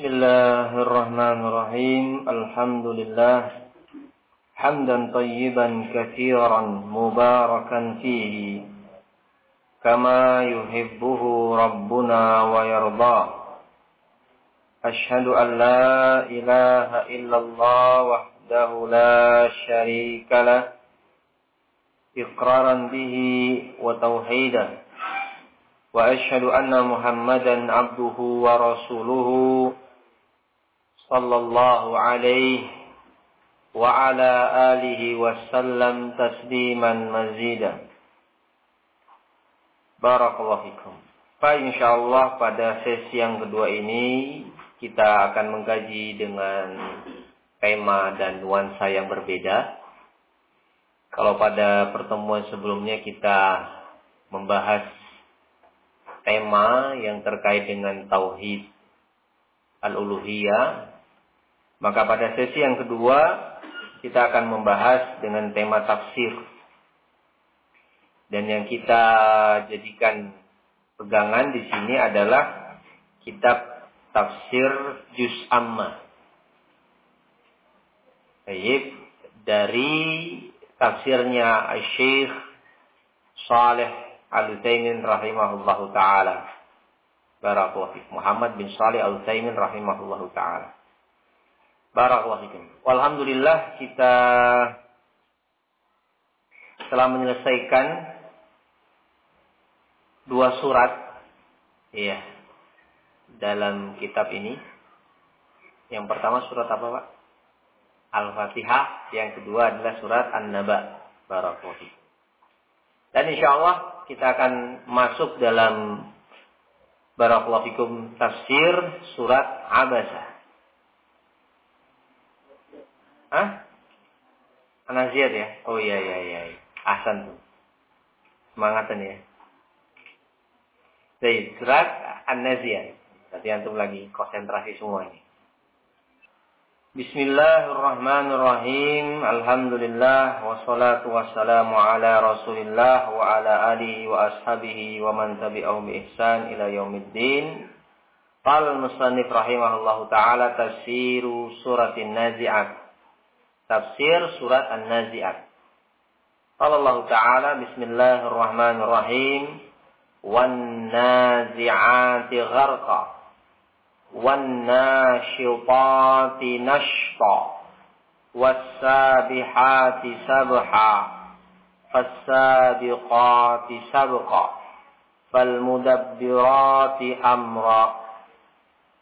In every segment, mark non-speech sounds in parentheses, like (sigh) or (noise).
بسم الله الرحمن الرحيم الحمد لله حمدا طيبا كثيرا مباركا فيه كما يحبه ربنا ويرضاه أشهد أن لا إله إلا الله وحده لا شريك له إقرارا به وتوحيدا وأشهد أن محمدا عبده ورسوله sallallahu alaihi wa ala alihi wasallam tasliman mazidah. Barakallahu fikum. Pak, insyaallah pada sesi yang kedua ini kita akan mengkaji dengan tema dan nuansa yang berbeda. Kalau pada pertemuan sebelumnya kita membahas tema yang terkait dengan tauhid al-uluhiyah maka pada sesi yang kedua kita akan membahas dengan tema tafsir. Dan yang kita jadikan pegangan di sini adalah kitab tafsir Juz Amma. Baik, dari tafsirnya Syekh Saleh Al-Utsaimin rahimahullahu taala. Barakallahu. Muhammad bin Shalih Al-Utsaimin rahimahullahu taala. Barakallahu fiikum. Alhamdulillah kita telah menyelesaikan dua surat iya dalam kitab ini. Yang pertama surat apa, Pak? Al-Fatihah, yang kedua adalah surat An-Naba. Barakallahu. Dan insya Allah kita akan masuk dalam Barakallahu fikum tafsir surat Abasa. Hah? Anaziat ya? Oh iya iya iya. Ahsan tuh. Semangatan ya. Jadi surat An-Naziat. Berarti antum lagi konsentrasi semua ini. Bismillahirrahmanirrahim. Alhamdulillah wassalatu wassalamu ala Rasulillah wa ala alihi wa ashabihi wa man tabi'ahum bi ihsan ila yaumiddin. Qala al-musannif rahimahullahu taala tafsiru suratin nazi'at. Tafsir surat An-Nazi'at. Qala Allah taala bismillahirrahmanirrahim wan nazi'ati gharqa والناشطات نشطا والسابحات سبحا فالسابقات سبقا فالمدبرات أمرا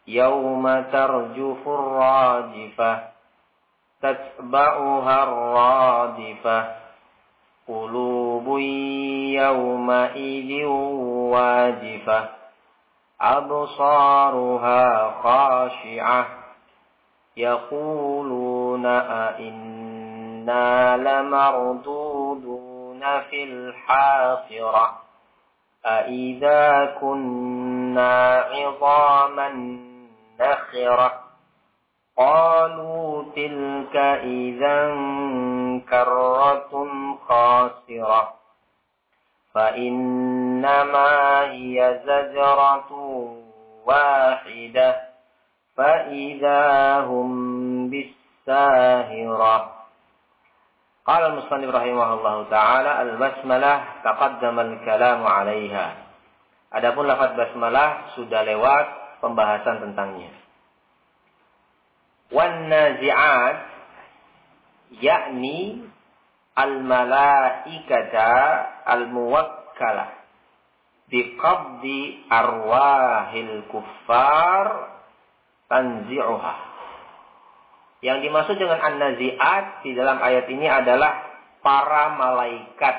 يوم ترجف الراجفة تتبعها الرادفة. قلوب يومئذ واجفة. أبصارها خاشعة. يقولون أئنا لمردودون في الحافرة أئذا كنا عظاما نخرة. قالوا تلك إذا كرة خاسرة فإنما هي زجرة واحدة فإذا هم بالساهرة قال المصنف رحمه الله تعالى البسملة تقدم الكلام عليها Adapun lafaz basmalah sudah lewat pembahasan tentangnya. Wan nazi'at yakni al-malaikata al-muwakkalah biqabdi arwahil kuffar tanzi'uha. Yang dimaksud dengan an-nazi'at di dalam ayat ini adalah para malaikat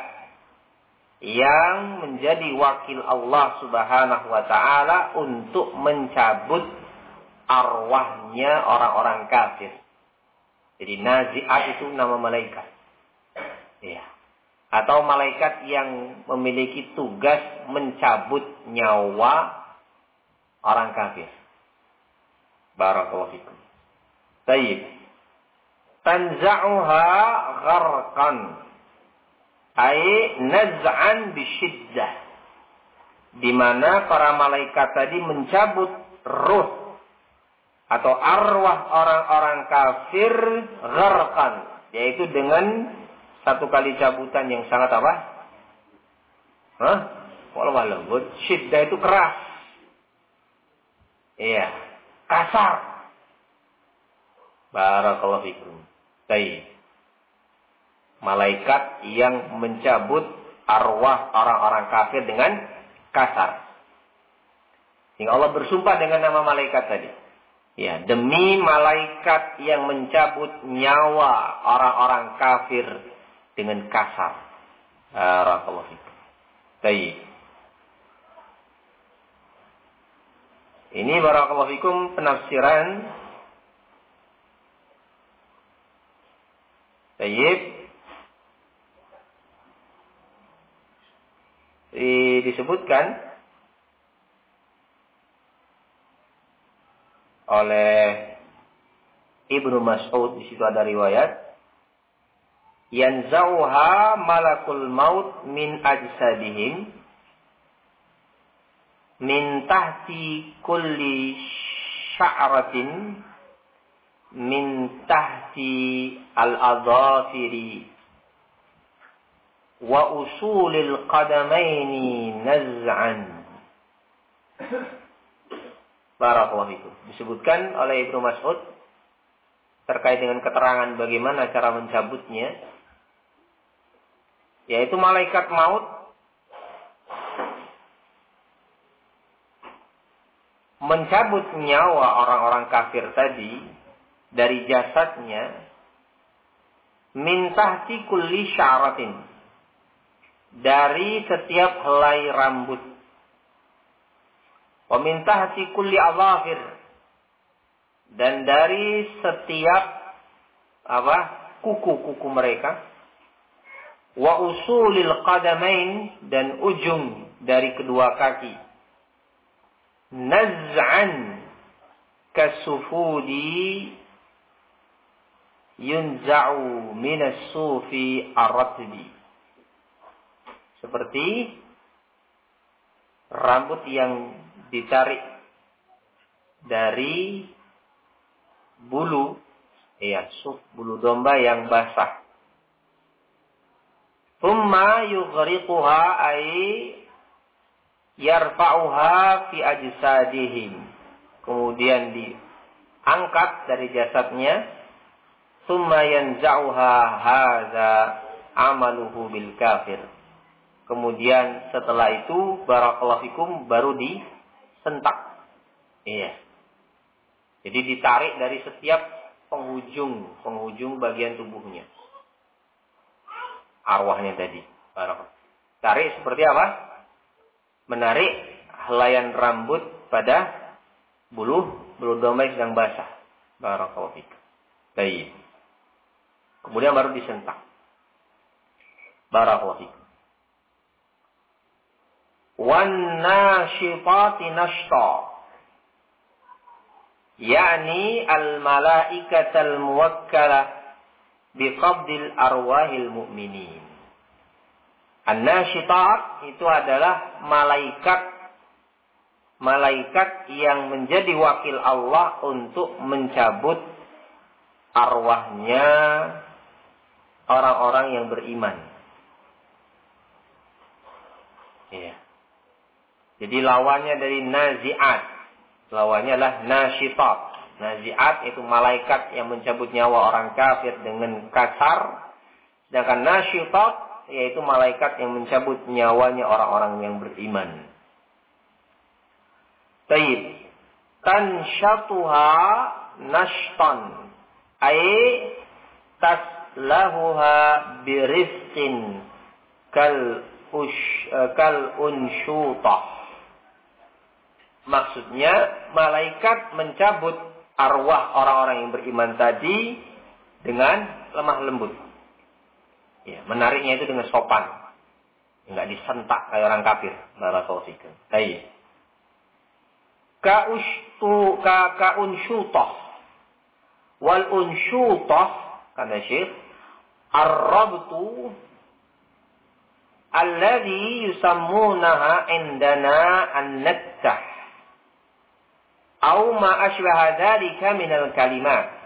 yang menjadi wakil Allah Subhanahu wa taala untuk mencabut arwahnya orang-orang kafir. Jadi nazi'at itu nama malaikat. Ya. Atau malaikat yang memiliki tugas mencabut nyawa orang kafir. Barakallahu fikum. Tayyib. Tanza'uha gharqan. Ay naz'an bisyiddah. Di mana para malaikat tadi mencabut ruh atau arwah orang-orang kafir gharqan yaitu dengan satu kali cabutan yang sangat apa? Hah? Walau lembut, syiddah itu keras. Iya, kasar. Barakallahu fikum. Baik. Malaikat yang mencabut arwah orang-orang kafir dengan kasar. Sehingga Allah bersumpah dengan nama malaikat tadi. Ya, demi malaikat yang mencabut nyawa orang-orang kafir dengan kasar. Barakallahu. Baik. Ini barakallahu fikum penafsiran Baik. disebutkan oleh Ibnu Mas'ud di situ ada riwayat yanzauha malakul maut min ajsadihim min tahti kulli sya'ratin min tahti al-adhafiri wa usulil qadamaini naz'an Barakallahu itu. Disebutkan oleh Ibnu Mas'ud terkait dengan keterangan bagaimana cara mencabutnya yaitu malaikat maut mencabut nyawa orang-orang kafir tadi dari jasadnya min tahti kulli syaratin dari setiap helai rambut Wa min tahti kulli azafir. Dan dari setiap apa? kuku-kuku mereka. Wa usulil qadamain dan ujung dari kedua kaki. Naz'an kasufudi yunza'u minas sufi ar-ratbi. Seperti rambut yang ditarik dari bulu ya suf bulu domba yang basah. Thumma yughriquha ay yarfa'uha fi ajsadihim. Kemudian diangkat dari jasadnya. Thumma yanza'uha hadza amaluhu bil kafir. Kemudian setelah itu barakallahu fikum baru di sentak. Iya. Jadi ditarik dari setiap penghujung, penghujung bagian tubuhnya. Arwahnya tadi. Tarik seperti apa? Menarik helaian rambut pada bulu bulu domba yang sedang basah. Barakallahu fiik. Baik. Kemudian baru disentak. Barakallahu fiik nashitati nashta yakni al malaikatal muwakkala biqabdil arwahil mu'minin An-nasyitat itu adalah malaikat malaikat yang menjadi wakil Allah untuk mencabut arwahnya orang-orang yang beriman. Iya. Jadi lawannya dari naziat. Lawannya adalah nasyitat. Naziat itu malaikat yang mencabut nyawa orang kafir dengan kasar. Sedangkan nasyitat yaitu malaikat yang mencabut nyawanya orang-orang yang beriman. Taib. Tansyatuha nashtan. Ay taslahuha birifqin kal ush, kal unsyutah Maksudnya malaikat mencabut arwah orang-orang yang beriman tadi dengan lemah lembut. Ya, menariknya itu dengan sopan. Enggak disentak kayak orang kafir. Barakallahu fikum. Baik. Ka ushtu ka ka unsyutah. Wal unsyutah kata Syekh ar-rabtu alladhi yusammunaha indana an-naktah au ma asbaha dzalika minal kalimat.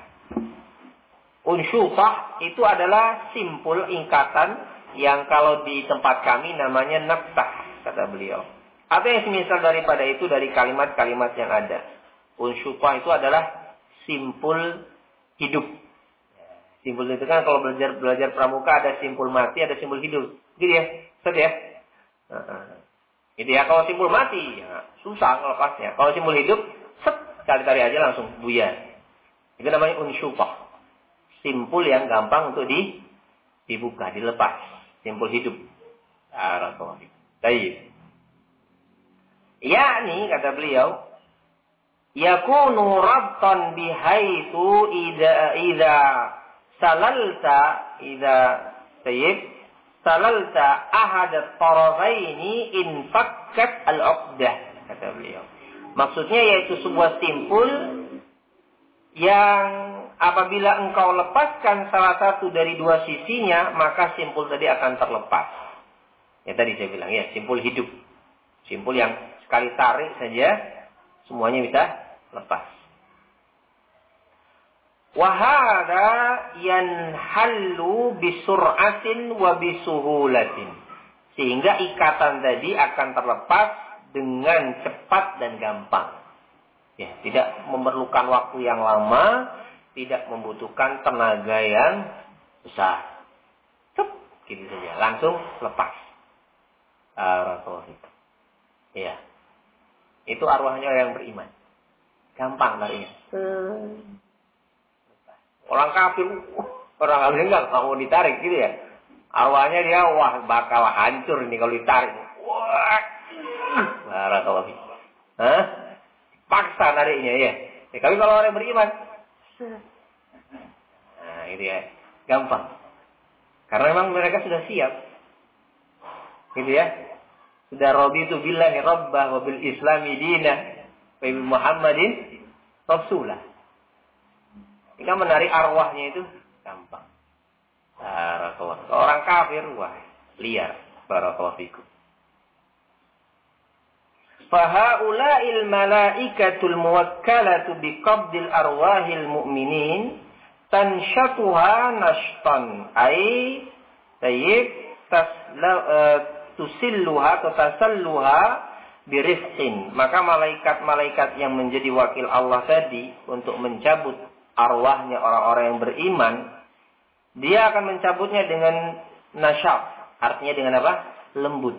Itu adalah simpul ingkatan yang kalau di tempat kami namanya naftah kata beliau. Apa yang semisal daripada itu dari kalimat-kalimat yang ada. Unsyutah itu adalah simpul hidup. Simpul itu kan kalau belajar belajar pramuka ada simpul mati, ada simpul hidup. Gitu ya, Set ya. Gitu ya. Kalau simpul mati, ya, susah ngelepasnya. Kalau simpul hidup, set cari-cari aja langsung buyar. Itu namanya unsyupah. Simpul yang gampang untuk di dibuka, dilepas. Simpul hidup. Baik. nih kata beliau, yakunu rabtan bihaitu ida ida salalta ida tayyib salalta ahad tarafaini in fakkat al-uqdah kata beliau. Maksudnya yaitu sebuah simpul yang apabila engkau lepaskan salah satu dari dua sisinya, maka simpul tadi akan terlepas. Ya tadi saya bilang ya, simpul hidup. Simpul yang sekali tarik saja semuanya bisa lepas. Wahada yanhallu bisur'atin wa bisuhulatin. Sehingga ikatan tadi akan terlepas dengan cepat dan gampang. Ya, tidak memerlukan waktu yang lama, tidak membutuhkan tenaga yang besar. Cep, gitu saja, langsung lepas. Arafah. Ya. Itu arwahnya yang beriman. Gampang larinya. Hmm. Orang kafir, orang kafir enggak mau ditarik gitu ya. Awalnya dia wah bakal hancur ini kalau ditarik. Wah. Barakallahu Hah? Paksa nariknya ya. ya. Tapi kalau orang beriman, nah itu ya, gampang. Karena memang mereka sudah siap. Gitu ya. Sudah Robi itu Rabbah wa bil Islami dinah Nabi Muhammadin Rasulah. Jika menarik arwahnya itu gampang. Barakallah. Orang kafir, wah, liar. Barakallahu fikum. Fahaula'il malaikatul muwakkalatu biqabdil arwahil mu'minin tanshatuha nashtan ay tayyib tasla, uh, tusilluha atau tasalluha birifqin. Maka malaikat-malaikat yang menjadi wakil Allah tadi untuk mencabut arwahnya orang-orang yang beriman, dia akan mencabutnya dengan nasyaf. Artinya dengan apa? Lembut.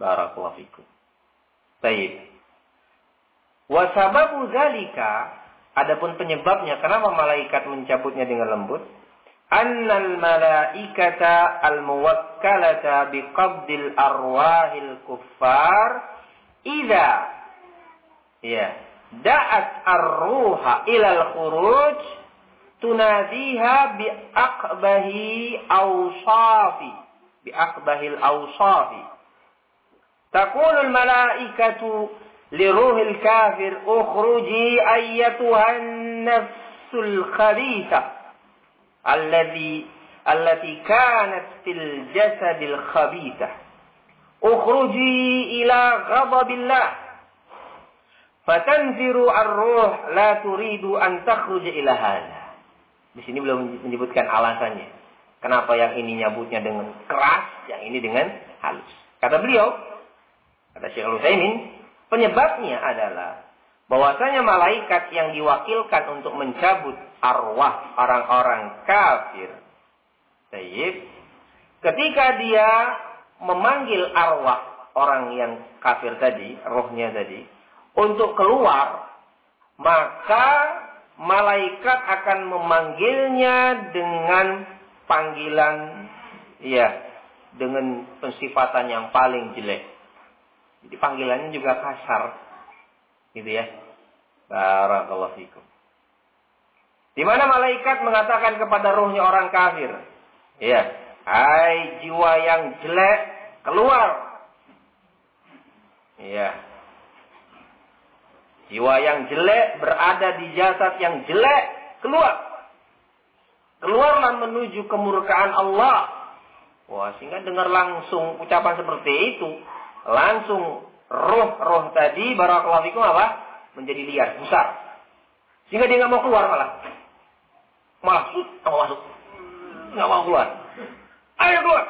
Barakallahu fikum. Baik. Wa sababu zalika adapun penyebabnya kenapa malaikat mencabutnya dengan lembut? Annal malaikata al-muwakkalata biqabdil arwahil kuffar Ida ya da'at ar-ruha ilal khuruj tunadiha bi aqbahi awsafi bi aqbahil awsafi تقول الملائكة لروح الكافر اخرجي أيتها النفس الخبيثة الذي التي كانت في الجسد الخبيثة ukhruji ila ghadabillah fatanziru ar-ruh la turidu an takhruja ila hadha di sini belum menyebutkan alasannya kenapa yang ini nyabutnya dengan keras yang ini dengan halus kata beliau kata Syekh Utsaimin penyebabnya adalah bahwasanya malaikat yang diwakilkan untuk mencabut arwah orang-orang kafir Tayyib ketika dia memanggil arwah orang yang kafir tadi, rohnya tadi, untuk keluar, maka malaikat akan memanggilnya dengan panggilan, ya, dengan pensifatan yang paling jelek. Jadi panggilannya juga kasar, gitu ya. Barakallahu fikum. Di mana malaikat mengatakan kepada rohnya orang kafir, ya, Hai jiwa yang jelek, keluar. Iya. Jiwa yang jelek berada di jasad yang jelek, keluar. Keluarlah menuju kemurkaan Allah. Wah, sehingga dengar langsung ucapan seperti itu. Langsung roh-roh tadi, barakallahu fikum apa? menjadi liar, besar. Sehingga dia nggak mau keluar malah. Malah, nggak mau masuk. Nggak mau keluar. Ayo keluar.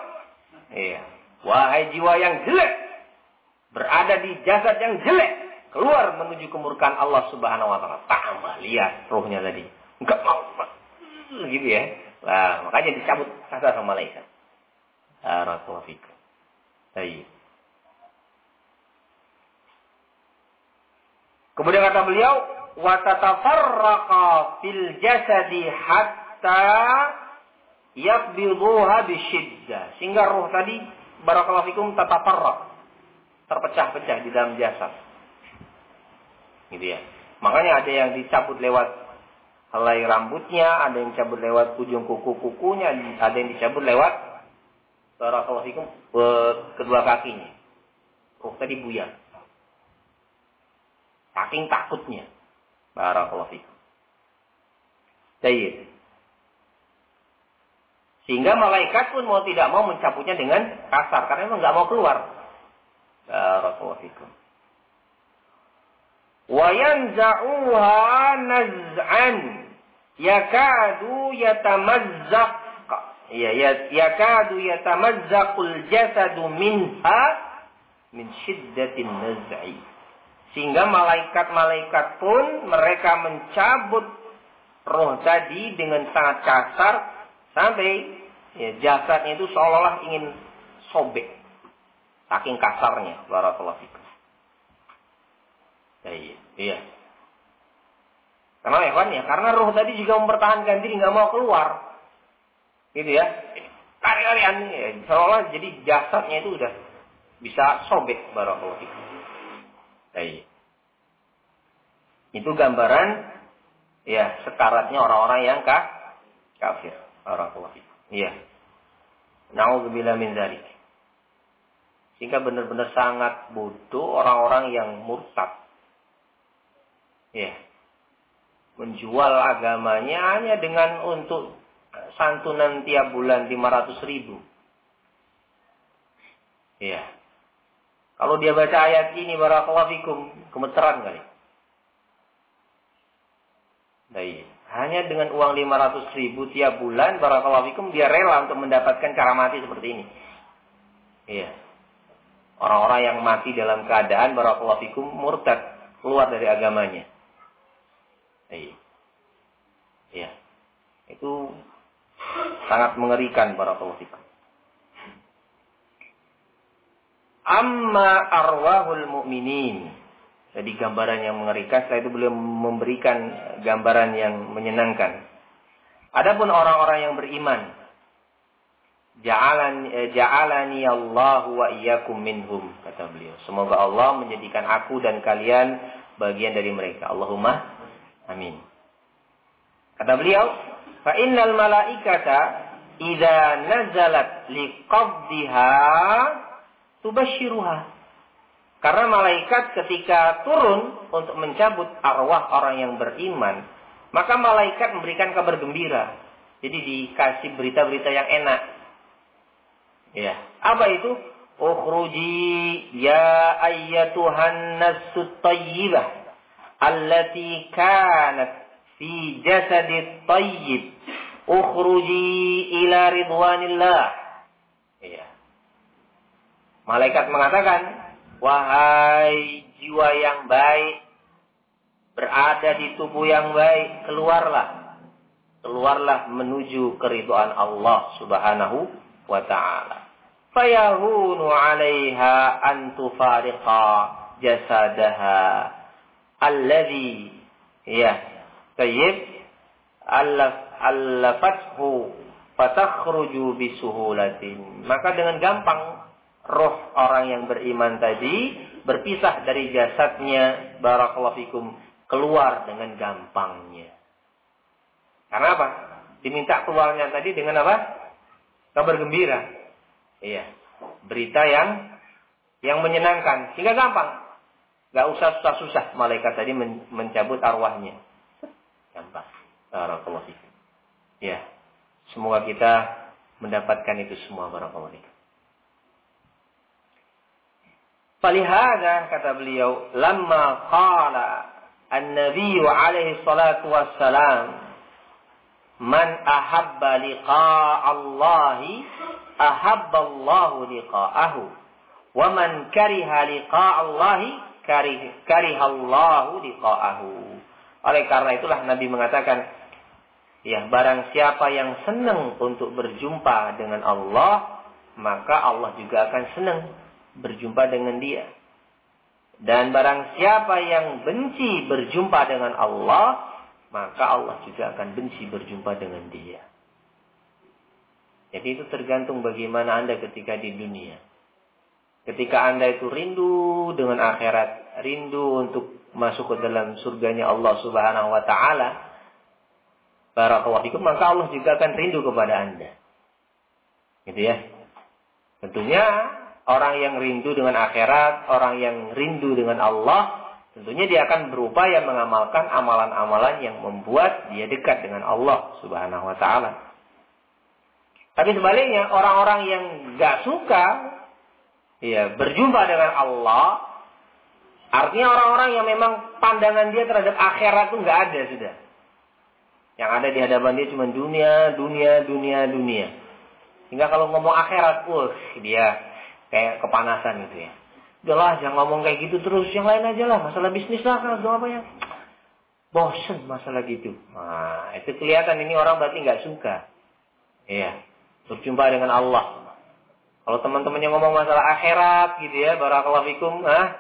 Iya. Wahai jiwa yang jelek. Berada di jasad yang jelek. Keluar menuju kemurkaan Allah subhanahu wa ta'ala. Tambah liar rohnya tadi. Enggak mau. Gitu ya. Nah, makanya dicabut kata sama malaikat. Barakallahu fikum. Baik. Kemudian kata beliau, wa tatafarraqa fil jasadi hatta yaqbiduha bisyiddah. Sehingga roh tadi barakallahu fikum tatafarraq. Terpecah-pecah di dalam jasad. Gitu ya. Makanya ada yang dicabut lewat helai rambutnya, ada yang dicabut lewat ujung kuku-kukunya, ada yang dicabut lewat barakallahu fikum kedua kakinya. Roh tadi buyar. Saking takutnya. Barakallahu fikum. Jadi, Sehingga malaikat pun mau tidak mau mencabutnya dengan kasar. Karena memang nggak mau keluar. Barakallahu fikum. Naz'an yakadu yatamazzaq ya, ya yakadu yatamazzaqul jasadu minha min syiddatin naz'i sehingga malaikat-malaikat pun mereka mencabut roh tadi dengan sangat kasar sampai ya, jasadnya itu seolah-olah ingin sobek. Saking kasarnya. Barakallahu fikum. Ya, iya. iya. Karena hewan ya, karena roh tadi juga mempertahankan diri, nggak mau keluar. Gitu ya. Kari-karian, ya, seolah jadi jasadnya itu udah bisa sobek. Barakallahu fikum. Baik. Itu gambaran ya sekaratnya orang-orang yang kah? kafir. Barakallahu Iya. Nauzubillah min dzalik. Sehingga benar-benar sangat bodoh orang-orang yang murtad. Ya. Menjual agamanya hanya dengan untuk santunan tiap bulan 500 ribu. Ya. Kalau dia baca ayat ini barakallahu fikum, gemeteran kali. Baik. Hanya dengan uang 500 ribu tiap bulan, barakallahu fikum, dia rela untuk mendapatkan cara mati seperti ini. Iya. Orang-orang yang mati dalam keadaan barakallahu fikum murtad, keluar dari agamanya. Iya. Iya. Itu sangat mengerikan barakallahu fikum. Amma arwahul mu'minin. Jadi gambaran yang mengerikan, setelah itu beliau memberikan gambaran yang menyenangkan. Adapun orang-orang yang beriman, eh, ja'alani Allah wa iyyakum minhum kata beliau. Semoga Allah menjadikan aku dan kalian bagian dari mereka. Allahumma amin. Kata beliau, fa innal malaikata idza nazalat liqabdiha tubashiruha. Karena malaikat ketika turun untuk mencabut arwah orang yang beriman, maka malaikat memberikan kabar gembira. Jadi dikasih berita-berita yang enak. Ya, apa itu? Ukhruji ya ayyatuhan nasut tayyibah allati kanat fi jasadit tayyib ukhruji ila ridwanillah. Malaikat mengatakan, wahai jiwa yang baik, berada di tubuh yang baik, keluarlah. Keluarlah menuju keriduan Allah subhanahu wa ta'ala. Fayahunu alaiha an tufariqa jasadaha alladhi ya allaf allafathu fatakhruju bisuhulatin. Maka dengan gampang roh orang yang beriman tadi berpisah dari jasadnya barakallahu fikum keluar dengan gampangnya. Karena apa? Diminta keluarnya tadi dengan apa? Kabar gembira. Iya. Berita yang yang menyenangkan sehingga gampang. Gak usah susah-susah malaikat tadi mencabut arwahnya. Gampang. Barakallahu fikum. Ya. Semoga kita mendapatkan itu semua barakallahu fikum. Falihada kata beliau, lama qala An-Nabi alaihi salatu wassalam Man ahabba liqa'a Allah ahabba Allah liqa'ahu wa man kariha liqa'a Allah kariha Allah liqa'ahu. Oleh karena itulah Nabi mengatakan ya barang siapa yang senang untuk berjumpa dengan Allah maka Allah juga akan senang berjumpa dengan dia. Dan barang siapa yang benci berjumpa dengan Allah, maka Allah juga akan benci berjumpa dengan dia. Jadi itu tergantung bagaimana Anda ketika di dunia. Ketika Anda itu rindu dengan akhirat, rindu untuk masuk ke dalam surganya Allah Subhanahu wa taala, barakallahu fikum, maka Allah juga akan rindu kepada Anda. Gitu ya. Tentunya orang yang rindu dengan akhirat, orang yang rindu dengan Allah, tentunya dia akan berupaya mengamalkan amalan-amalan yang membuat dia dekat dengan Allah Subhanahu wa taala. Tapi sebaliknya, orang-orang yang gak suka ya berjumpa dengan Allah, artinya orang-orang yang memang pandangan dia terhadap akhirat itu nggak ada sudah. Yang ada di hadapan dia cuma dunia, dunia, dunia, dunia. Hingga kalau ngomong akhirat, wah dia kayak kepanasan gitu ya. Udahlah, jangan ngomong kayak gitu terus. Yang lain aja lah, masalah bisnis lah, kan, apa ya. Bosen masalah gitu. Nah, itu kelihatan ini orang berarti nggak suka. Iya, berjumpa dengan Allah. Kalau teman-temannya ngomong masalah akhirat gitu ya, barakallahu fikum, ah,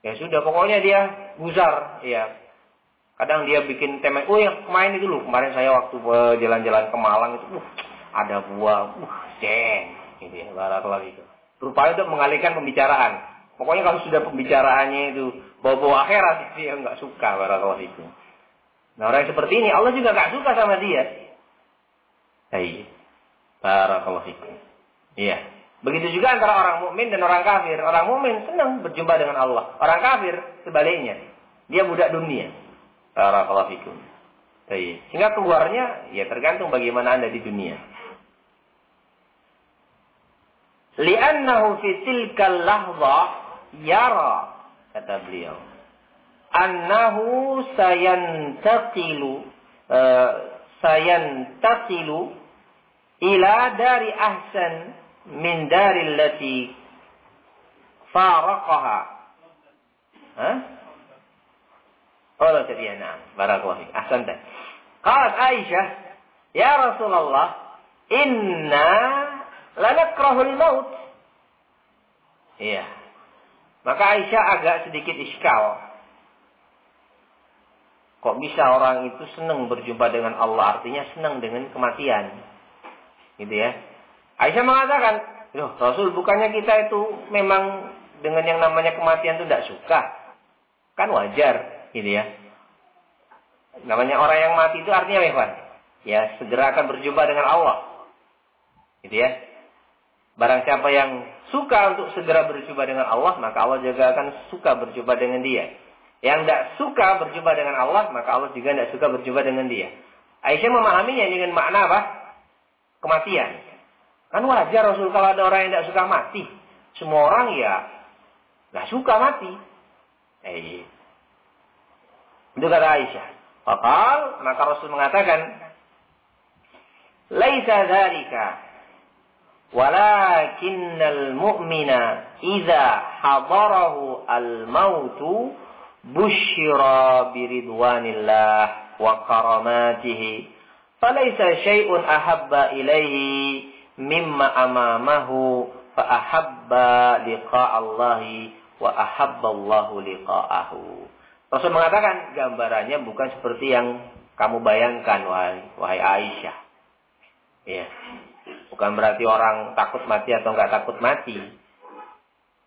ya sudah pokoknya dia gusar, iya. Kadang dia bikin tema, oh yang kemarin itu loh, kemarin saya waktu jalan-jalan ke Malang itu, uh, ada buah, uh, deng, gitu ya, barakallahu berupaya untuk mengalihkan pembicaraan. Pokoknya kalau sudah pembicaraannya itu bawa-bawa akhirat, (laughs) dia nggak suka barakallahu itu. Nah orang yang seperti ini Allah juga nggak suka sama dia. Hai, barakallahu fikum. Iya. Begitu juga antara orang mukmin dan orang kafir. Orang mukmin senang berjumpa dengan Allah. Orang kafir sebaliknya, dia budak dunia. Barakallahu fikum. Hai. Sehingga keluarnya ya tergantung bagaimana Anda di dunia. Li'annahu fi tilkal lahza yara kata beliau annahu sayantaqilu uh, sayantaqilu ila dari ahsan min daril lati faraqaha ha Oh, jadi ya, nah, barakallahu fiik. Ahsanta. Qalat Aisyah, "Ya Rasulullah, inna lanakrahul maut. Iya. Maka Aisyah agak sedikit iskal. Kok bisa orang itu senang berjumpa dengan Allah? Artinya senang dengan kematian. Gitu ya. Aisyah mengatakan, Loh, Rasul bukannya kita itu memang dengan yang namanya kematian itu tidak suka. Kan wajar, gitu ya. Namanya orang yang mati itu artinya apa, Ya, segera akan berjumpa dengan Allah. Gitu ya. Barang siapa yang suka untuk segera berjumpa dengan Allah, maka Allah juga akan suka berjumpa dengan dia. Yang tidak suka berjumpa dengan Allah, maka Allah juga tidak suka berjumpa dengan dia. Aisyah memahaminya dengan makna apa? Kematian. Kan wajar Rasul kalau ada orang yang tidak suka mati. Semua orang ya nggak suka mati. Eh, itu kata Aisyah. Fakal, maka Rasul mengatakan, Laisa dzalika Walakinnal mu'mina إذا hadarahu al-mautu bushira biridwanillah wa karamatihi. Falaysa syai'un ahabba مما mimma amamahu fa ahabba وأحب الله wa. Rasul mengatakan gambarannya bukan seperti yang kamu bayangkan wahai wahai Aisyah. Ya. Bukan berarti orang takut mati atau nggak takut mati.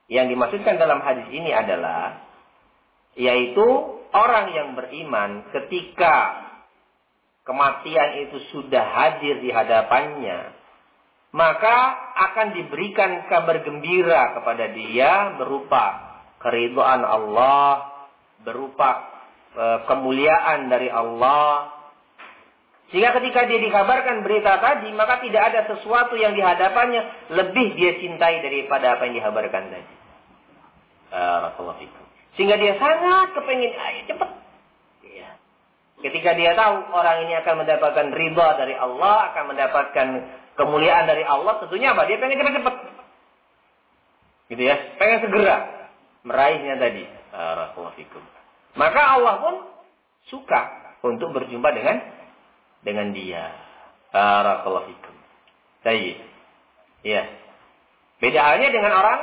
Yang dimaksudkan dalam hadis ini adalah yaitu orang yang beriman ketika kematian itu sudah hadir di hadapannya, maka akan diberikan kabar gembira kepada dia berupa keridhaan Allah, berupa e, kemuliaan dari Allah, sehingga ketika dia dikabarkan berita tadi, maka tidak ada sesuatu yang dihadapannya lebih dia cintai daripada apa yang dikabarkan tadi. Barakallahu Sehingga dia sangat kepingin, ayo cepet. Ketika dia tahu orang ini akan mendapatkan riba dari Allah, akan mendapatkan kemuliaan dari Allah, tentunya apa? Dia pengen cepat-cepat. Gitu ya, pengen segera meraihnya tadi. Barakallahu Maka Allah pun suka untuk berjumpa dengan dengan dia. Barakallahu fikum. Baik. Ya. Beda halnya dengan orang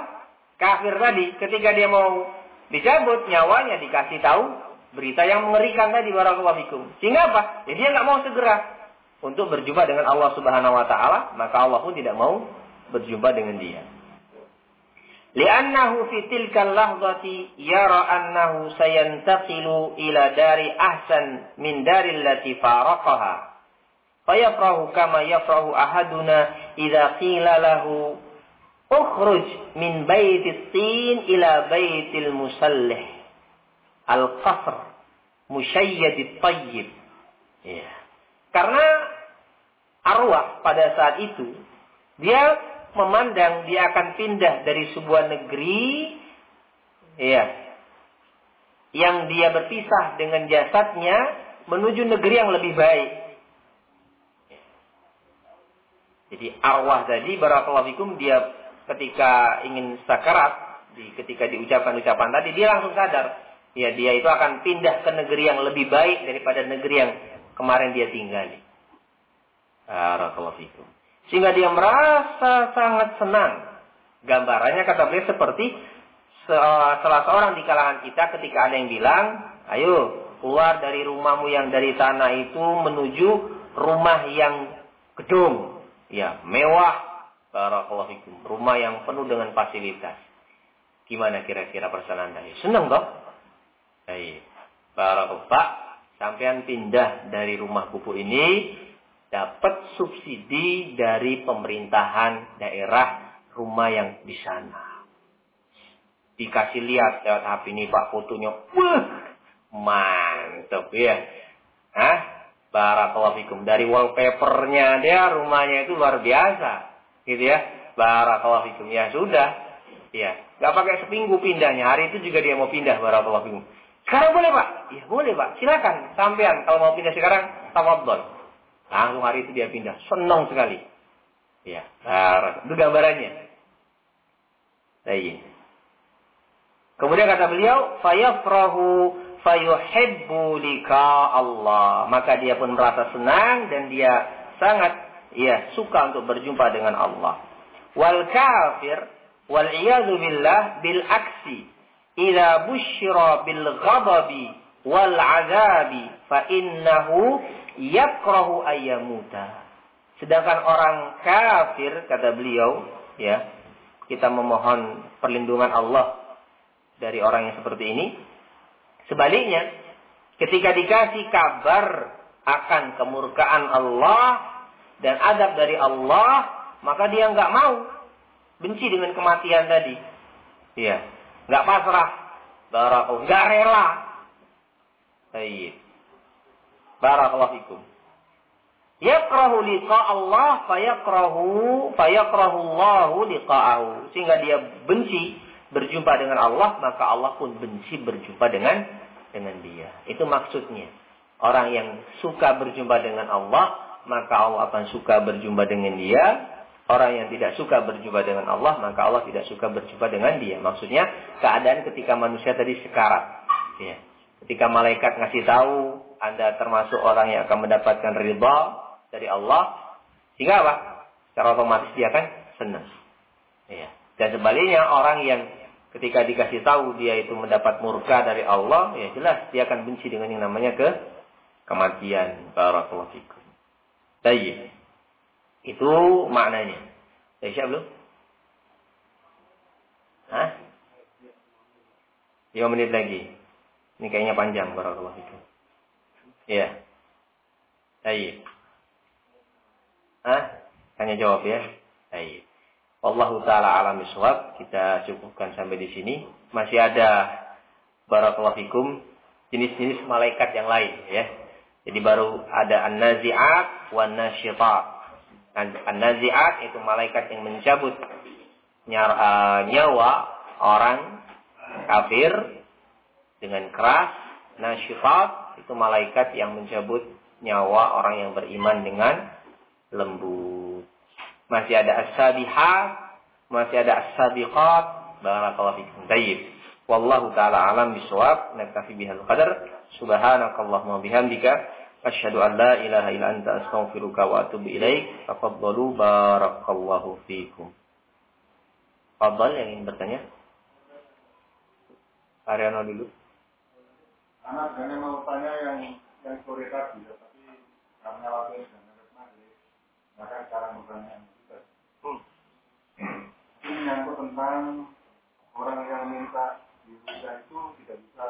kafir tadi. Ketika dia mau dicabut nyawanya dikasih tahu berita yang mengerikan tadi barakallahu fikum. Sehingga apa? Ya dia nggak mau segera untuk berjumpa dengan Allah Subhanahu wa taala, maka Allah pun tidak mau berjumpa dengan dia. Li'annahu fi tilkal lahzati yara annahu sayantaqilu ila dari ahsan min daril lati faraqaha. Fayafrahu kama yafrahu ahaduna idza qila lahu ukhruj min baitit tin ila baitil musallih al-qasr musyayyadit tayyib. Ya. Karena arwah pada saat itu dia memandang dia akan pindah dari sebuah negeri ya yang dia berpisah dengan jasadnya menuju negeri yang lebih baik. Jadi arwah tadi barakallahu fikum dia ketika ingin sakarat di ketika diucapkan ucapan tadi dia langsung sadar ya dia itu akan pindah ke negeri yang lebih baik daripada negeri yang kemarin dia tinggali. Barakallahu fikum. Sehingga dia merasa sangat senang. Gambarannya kata beliau seperti salah seorang di kalangan kita ketika ada yang bilang, ayo keluar dari rumahmu yang dari tanah itu menuju rumah yang gedung, ya mewah, barakallahu fikum, rumah yang penuh dengan fasilitas. Gimana kira-kira perasaan anda? Senang toh? Baik. Barakallahu Pak, sampean pindah dari rumah kupu ini dapat subsidi dari pemerintahan daerah rumah yang di sana. Dikasih lihat lewat HP ini Pak fotonya. Wah, mantap ya. Hah? Barakallahu. Dari wallpapernya dia rumahnya itu luar biasa. Gitu ya. Barakallahu. Ya sudah. Ya. Gak pakai seminggu pindahnya. Hari itu juga dia mau pindah. Barakallahu. Sekarang boleh pak? Ya boleh pak. Silakan. Sampean kalau mau pindah sekarang, tafadhol. Langsung hari itu dia pindah. Senang sekali. Ya. Nah, itu gambarannya. Baik. Kemudian kata beliau, fayafrahu fayuhibbu lika Allah. Maka dia pun merasa senang dan dia sangat ya suka untuk berjumpa dengan Allah. Wal kafir wal iyadu billah bil aksi idza busyira bil ghadabi wal azabi fa innahu yakrahu ayyamuta. Sedangkan orang kafir kata beliau, ya, kita memohon perlindungan Allah dari orang yang seperti ini. Sebaliknya, ketika dikasih kabar akan kemurkaan Allah dan adab dari Allah, maka dia nggak mau benci dengan kematian tadi. Ya, nggak pasrah, barakallahu, nggak rela. Baik. Barakallahu fikum. Yakrahu liqa Allah fayakrahu fayakrahu Allahu liqa'ahu. Sehingga dia benci berjumpa dengan Allah, maka Allah pun benci berjumpa dengan dengan dia. Itu maksudnya. Orang yang suka berjumpa dengan Allah, maka Allah akan suka berjumpa dengan dia Orang yang tidak suka berjumpa dengan Allah, maka Allah tidak suka berjumpa dengan dia. Maksudnya, keadaan ketika manusia tadi sekarat. Ya. Ketika malaikat ngasih tahu, Anda termasuk orang yang akan mendapatkan ridha dari Allah. Sehingga apa? Secara otomatis dia akan senang. Ya. Dan sebaliknya, orang yang ketika dikasih tahu dia itu mendapat murka dari Allah, ya jelas dia akan benci dengan yang namanya ke kematian. Barakallahu fikum. Baik. Itu maknanya. Sudah siap belum? Hah? 5 menit lagi. Ini kayaknya panjang barakallahu fikum. Iya. Baik. Hah? Tanya jawab ya. Baik. Wallahu taala alam iswab. Kita cukupkan sampai di sini. Masih ada barakallahu fikum jenis-jenis malaikat yang lain ya. Jadi baru ada an-nazi'at wan nasyitat. An-nazi'at itu malaikat yang mencabut eh, nyawa orang kafir dengan keras. Nasyifat itu malaikat yang mencabut nyawa orang yang beriman dengan lembut. Masih ada as-sabihat, masih ada as-sabiqat. Barakallahu fikum. Tayyib. Wallahu taala alam bisawab. Naktafi bihal qadar. Subhanakallahumma bihamdika asyhadu an la ilaha illa anta astaghfiruka wa atubu ilaik. Tafaddalu barakallahu fikum. Fadal yang ingin bertanya? Ariano dulu. Anak dan mau tanya yang yang sore tadi, tapi karena waktu dan harus maghrib, maka cara bertanya menyangkut tentang orang yang minta dibuka itu tidak bisa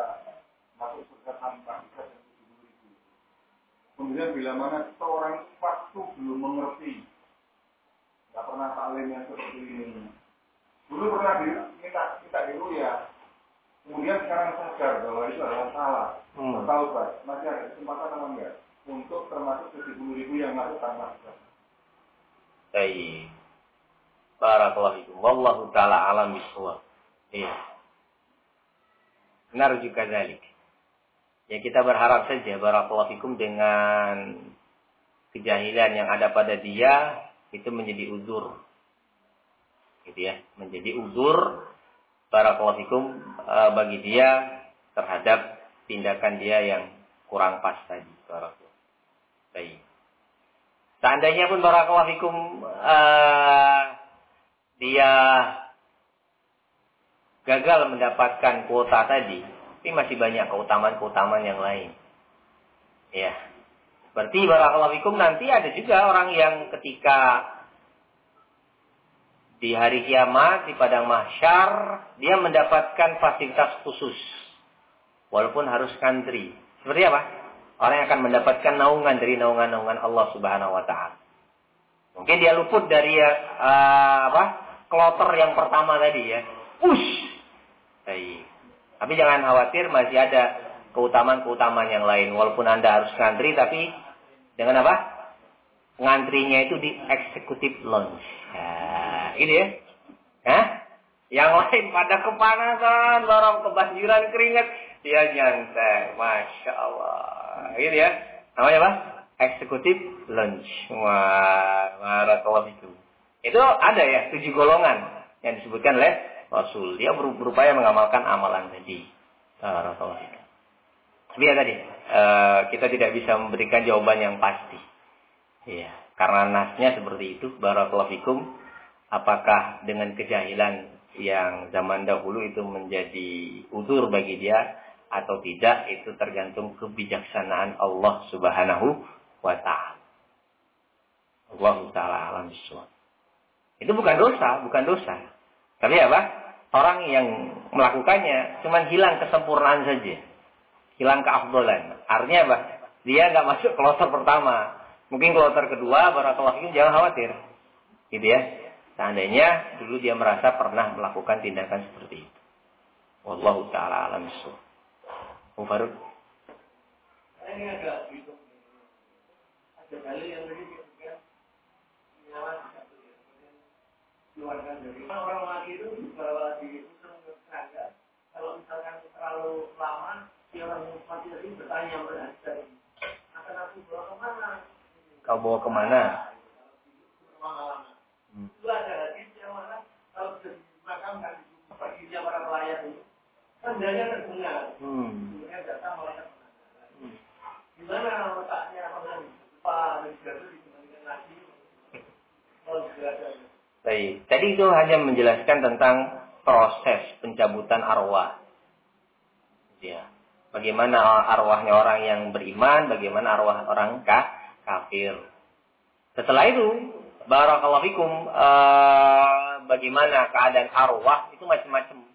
masuk surga tanpa bisa dan tujuh ribu. Kemudian bila mana seorang waktu belum mengerti, tidak pernah taklim yang seperti ini. Dulu pernah diminta minta dulu ya, Kemudian sekarang sadar bahwa itu adalah salah. Hmm. Pak, masih ada kesempatan apa enggak? Untuk termasuk 70 ribu yang masuk tanpa hisab. Baik. Barakallahu fikum. Wallahu taala alam bisawab. Iya. Juga dalik. Ya kita berharap saja barakallahu fikum dengan kejahilan yang ada pada dia itu menjadi uzur. Gitu ya, menjadi uzur barakallahu fikum uh, bagi dia terhadap tindakan dia yang kurang pas tadi. Barakallahu. Baik. Seandainya pun barakallahu fikum uh, dia gagal mendapatkan kuota tadi, tapi masih banyak keutamaan-keutamaan yang lain. Ya. Berarti barakallahu fikum nanti ada juga orang yang ketika di hari kiamat di padang mahsyar dia mendapatkan fasilitas khusus walaupun harus kantri. Seperti apa? Orang yang akan mendapatkan naungan dari naungan-naungan Allah Subhanahu wa taala. Mungkin dia luput dari uh, apa? Kloter yang pertama tadi ya. Ush. Baik. Tapi jangan khawatir masih ada keutamaan-keutamaan yang lain walaupun Anda harus kantri tapi dengan apa? Ngantrinya itu di executive lounge. Nah, ini ya. Hah? Yang lain pada kepanasan, lorong kebanjiran keringat, dia nyantai. Masya Allah. Ini ya. Namanya apa? Eksekutif lunch. Wah, marah itu. Itu ada ya, tujuh golongan yang disebutkan oleh Rasul. Dia berupaya mengamalkan amalan tadi. Tapi ya tadi, uh, kita tidak bisa memberikan jawaban yang pasti. Iya. Karena nasnya seperti itu, barakallahu fikum. Apakah dengan kejahilan yang zaman dahulu itu menjadi udur bagi dia atau tidak itu tergantung kebijaksanaan Allah Subhanahu wa taala. Allah taala alam Itu bukan dosa, bukan dosa. Tapi apa? Orang yang melakukannya cuma hilang kesempurnaan saja. Hilang keafdolan. Artinya apa? Dia nggak masuk kloter pertama. Mungkin kloter kedua, barakallahu jangan khawatir. Gitu ya. Seandainya dulu dia merasa pernah melakukan tindakan seperti itu. Wallahu taala alam suh. Mufarud. Ini ada ada kali yang tadi kita keluarkan dari orang mati itu bahwa di tenaga kalau misalkan terlalu lama dia orang mati tadi bertanya pada akan aku bawa ke mana Kau bawa ke mana? Hmm. Itu ada hadis yang mana kalau sudah dimakamkan perginya para pelayat itu, tandanya terdengar. Hmm. Kemudian datang malaikat hmm. Gimana letaknya orang lupa dan jatuh dikembalikan lagi? Kalau sudah ada. Baik. Tadi itu hanya menjelaskan tentang proses pencabutan arwah. Ya. Bagaimana arwahnya orang yang beriman, bagaimana arwah orang kafir. Setelah itu, barakallahu fikum, uh, bagaimana keadaan arwah itu macam-macam.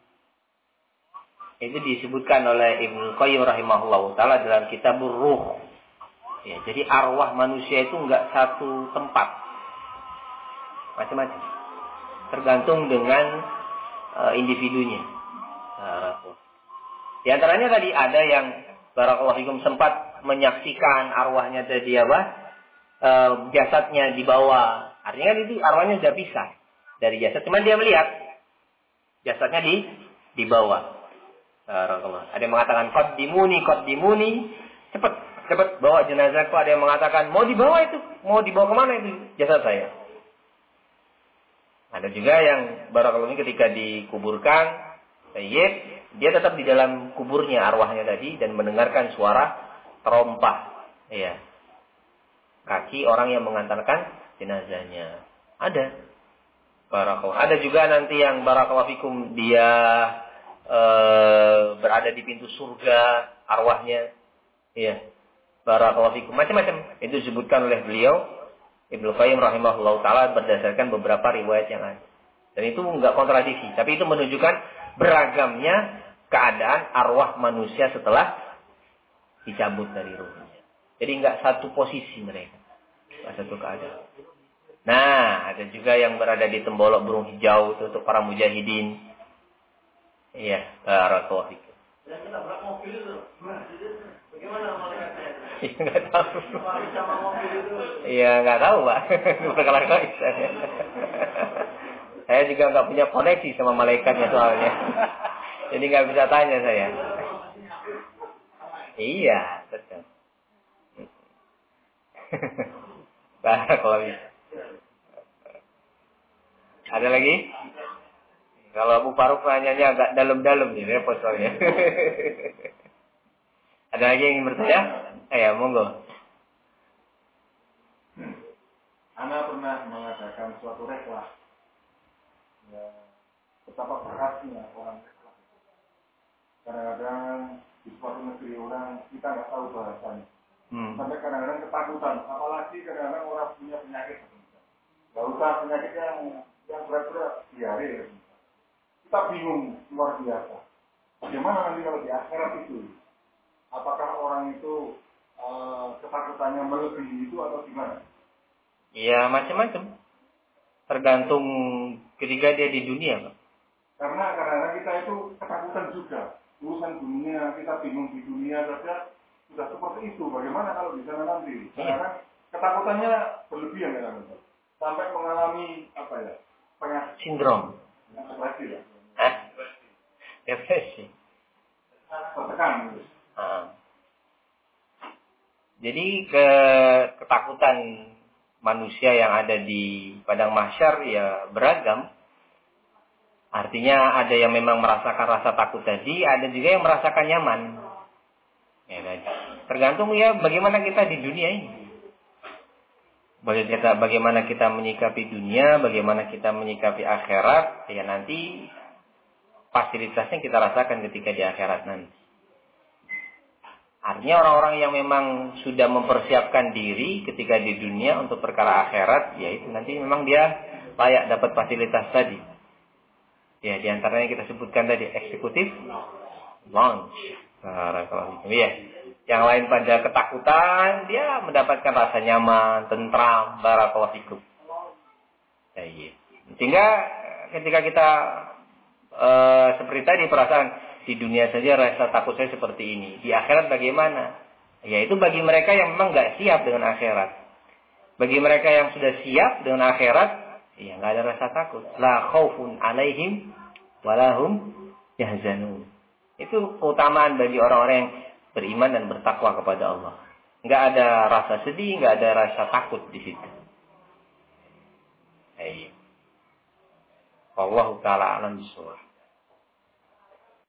Itu disebutkan oleh Ibnu Qayyim rahimahullah taala dalam kitab Ruh. Ya, jadi arwah manusia itu enggak satu tempat. Macam-macam. Tergantung dengan uh, individunya. Di antaranya tadi ada yang barakallahu fikum sempat menyaksikan arwahnya tadi apa? e, jasadnya dibawa. Artinya kan itu arwahnya sudah bisa dari jasad. Cuman dia melihat jasadnya di dibawa. Ada yang mengatakan kot dimuni, kot dimuni. Cepat, cepat bawa jenazahku. Ada yang mengatakan, mau dibawa itu. Mau dibawa ke mana itu jasad saya. Ada juga yang barakallahu ketika dikuburkan, Sayyid, dia tetap di dalam kuburnya arwahnya tadi dan mendengarkan suara terompah. Iya. Kaki orang yang mengantarkan jenazahnya. Ada. Barakallahu. Ada juga nanti yang barakallahu fikum dia e, berada di pintu surga arwahnya. Iya. Barakallahu fikum. Macam-macam. Itu disebutkan oleh beliau Ibnu Qayyim rahimahullah taala berdasarkan beberapa riwayat yang ada. Dan itu enggak kontradiksi, tapi itu menunjukkan beragamnya keadaan arwah manusia setelah dicabut dari ruhnya. Jadi enggak satu posisi mereka. Enggak satu keadaan. Nah, ada juga yang berada di tembolok burung hijau itu untuk para mujahidin. Iya, barakallahu fikum. Bagaimana? Iya nggak tahu. Iya nggak tahu pak. (laughs) Perkara saya. saya juga nggak punya koneksi sama malaikatnya soalnya. Jadi nggak bisa tanya saya. Iya, betul. bisa. Ada lagi? Kalau Abu Faruk nanyanya agak dalam-dalam nih, repot soalnya. Ada lagi yang ingin bertanya? Eh, ya, monggo. Hmm. Ana pernah mengadakan suatu reklah. Ya, betapa berasnya orang reklah. Kadang-kadang di suatu negeri orang kita nggak tahu bahasanya. Hmm. Sampai kadang-kadang ketakutan, apalagi kadang-kadang orang punya penyakit. Gak usah penyakit yang yang berat-berat diare. Kita bingung luar biasa. Bagaimana nanti kalau di akhirat itu? Apakah orang itu uh, ketakutannya melebihi itu atau gimana? Ya macam-macam. Tergantung ketika dia di dunia, Pak. Karena kadang-kadang kita itu ketakutan juga. Urusan dunia, kita bingung di dunia saja sudah seperti itu. Bagaimana kalau di sana nanti? Karena ya. ketakutannya berlebihan ya, Sampai mengalami apa ya? Penyakit. Sindrom. Depresi ya. Depresi. Tertekan. Gitu. Jadi ke ketakutan manusia yang ada di padang mahsyar ya beragam. Artinya ada yang memang merasakan rasa takut tadi, ada juga yang merasakan nyaman. Ya, tergantung ya bagaimana kita di dunia ini. Bagaimana kita menyikapi dunia, bagaimana kita menyikapi akhirat, ya nanti fasilitasnya kita rasakan ketika di akhirat nanti. Artinya orang-orang yang memang sudah mempersiapkan diri ketika di dunia untuk perkara akhirat, yaitu nanti memang dia layak dapat fasilitas tadi. Ya, di antaranya kita sebutkan tadi eksekutif launch. Ya. Yang lain pada ketakutan, dia mendapatkan rasa nyaman, tentram, barakallahu fikum. Ya, iya. Sehingga ketika kita uh, seperti tadi perasaan di dunia saja rasa takut saya seperti ini. Di akhirat bagaimana? Ya itu bagi mereka yang memang nggak siap dengan akhirat. Bagi mereka yang sudah siap dengan akhirat, ya nggak ada rasa takut. La khaufun alaihim walahum yahzanun. Itu keutamaan bagi orang-orang yang beriman dan bertakwa kepada Allah. Nggak ada rasa sedih, nggak ada rasa takut di situ. Ayo. Allah taala alam bisawab.